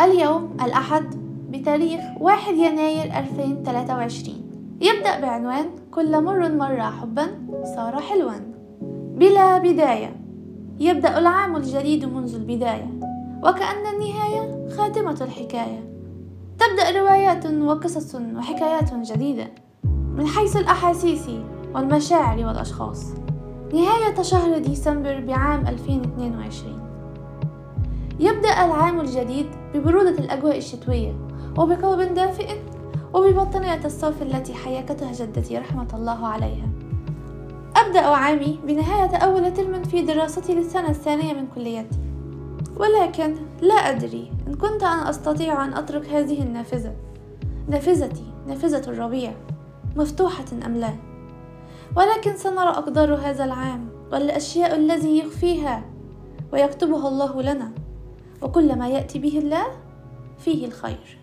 اليوم الأحد بتاريخ 1 يناير 2023 يبدأ بعنوان كل مر مر حبا صار حلوا بلا بداية يبدأ العام الجديد منذ البداية وكأن النهاية خاتمة الحكاية. تبدأ روايات وقصص وحكايات جديدة من حيث الأحاسيس والمشاعر والأشخاص. نهاية شهر ديسمبر بعام 2022 يبدأ العام الجديد ببرودة الأجواء الشتوية وبقلب دافئ وببطانية الصوف التي حيكتها جدتي رحمة الله عليها. أبدأ عامي بنهاية أول ترم في دراستي للسنة الثانية من كليتي. ولكن لا أدري إن كنت أنا أستطيع أن أترك هذه النافذة. نافذتي نافذة الربيع مفتوحة أم لا؟ ولكن سنرى أقدار هذا العام والأشياء الذي يخفيها ويكتبها الله لنا. وكل ما يأتي به الله فيه الخير.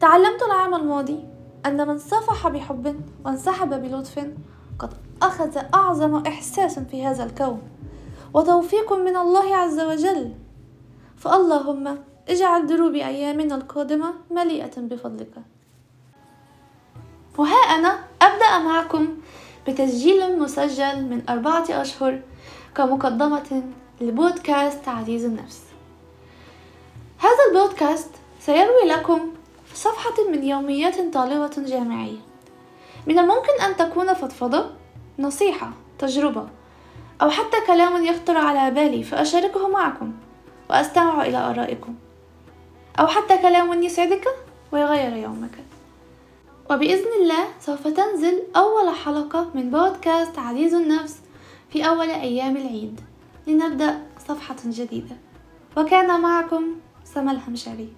تعلمت العام الماضي أن من صافح بحب وانسحب بلطف قد أخذ أعظم إحساس في هذا الكون وتوفيق من الله عز وجل. فاللهم اجعل دروب أيامنا القادمة مليئة بفضلك. وها أنا أبدأ معكم بتسجيل مسجل من أربعة أشهر كمقدمة لبودكاست عزيز النفس. هذا البودكاست سيروي لكم صفحة من يوميات طالبة جامعية. من الممكن أن تكون فضفضة نصيحة تجربة أو حتى كلام يخطر على بالي فأشاركه معكم وأستمع إلى آرائكم. أو حتى كلام يسعدك ويغير يومك. وبإذن الله سوف تنزل أول حلقة من بودكاست عزيز النفس في أول أيام العيد. لنبدأ صفحة جديدة. وكان معكم سما الهمشري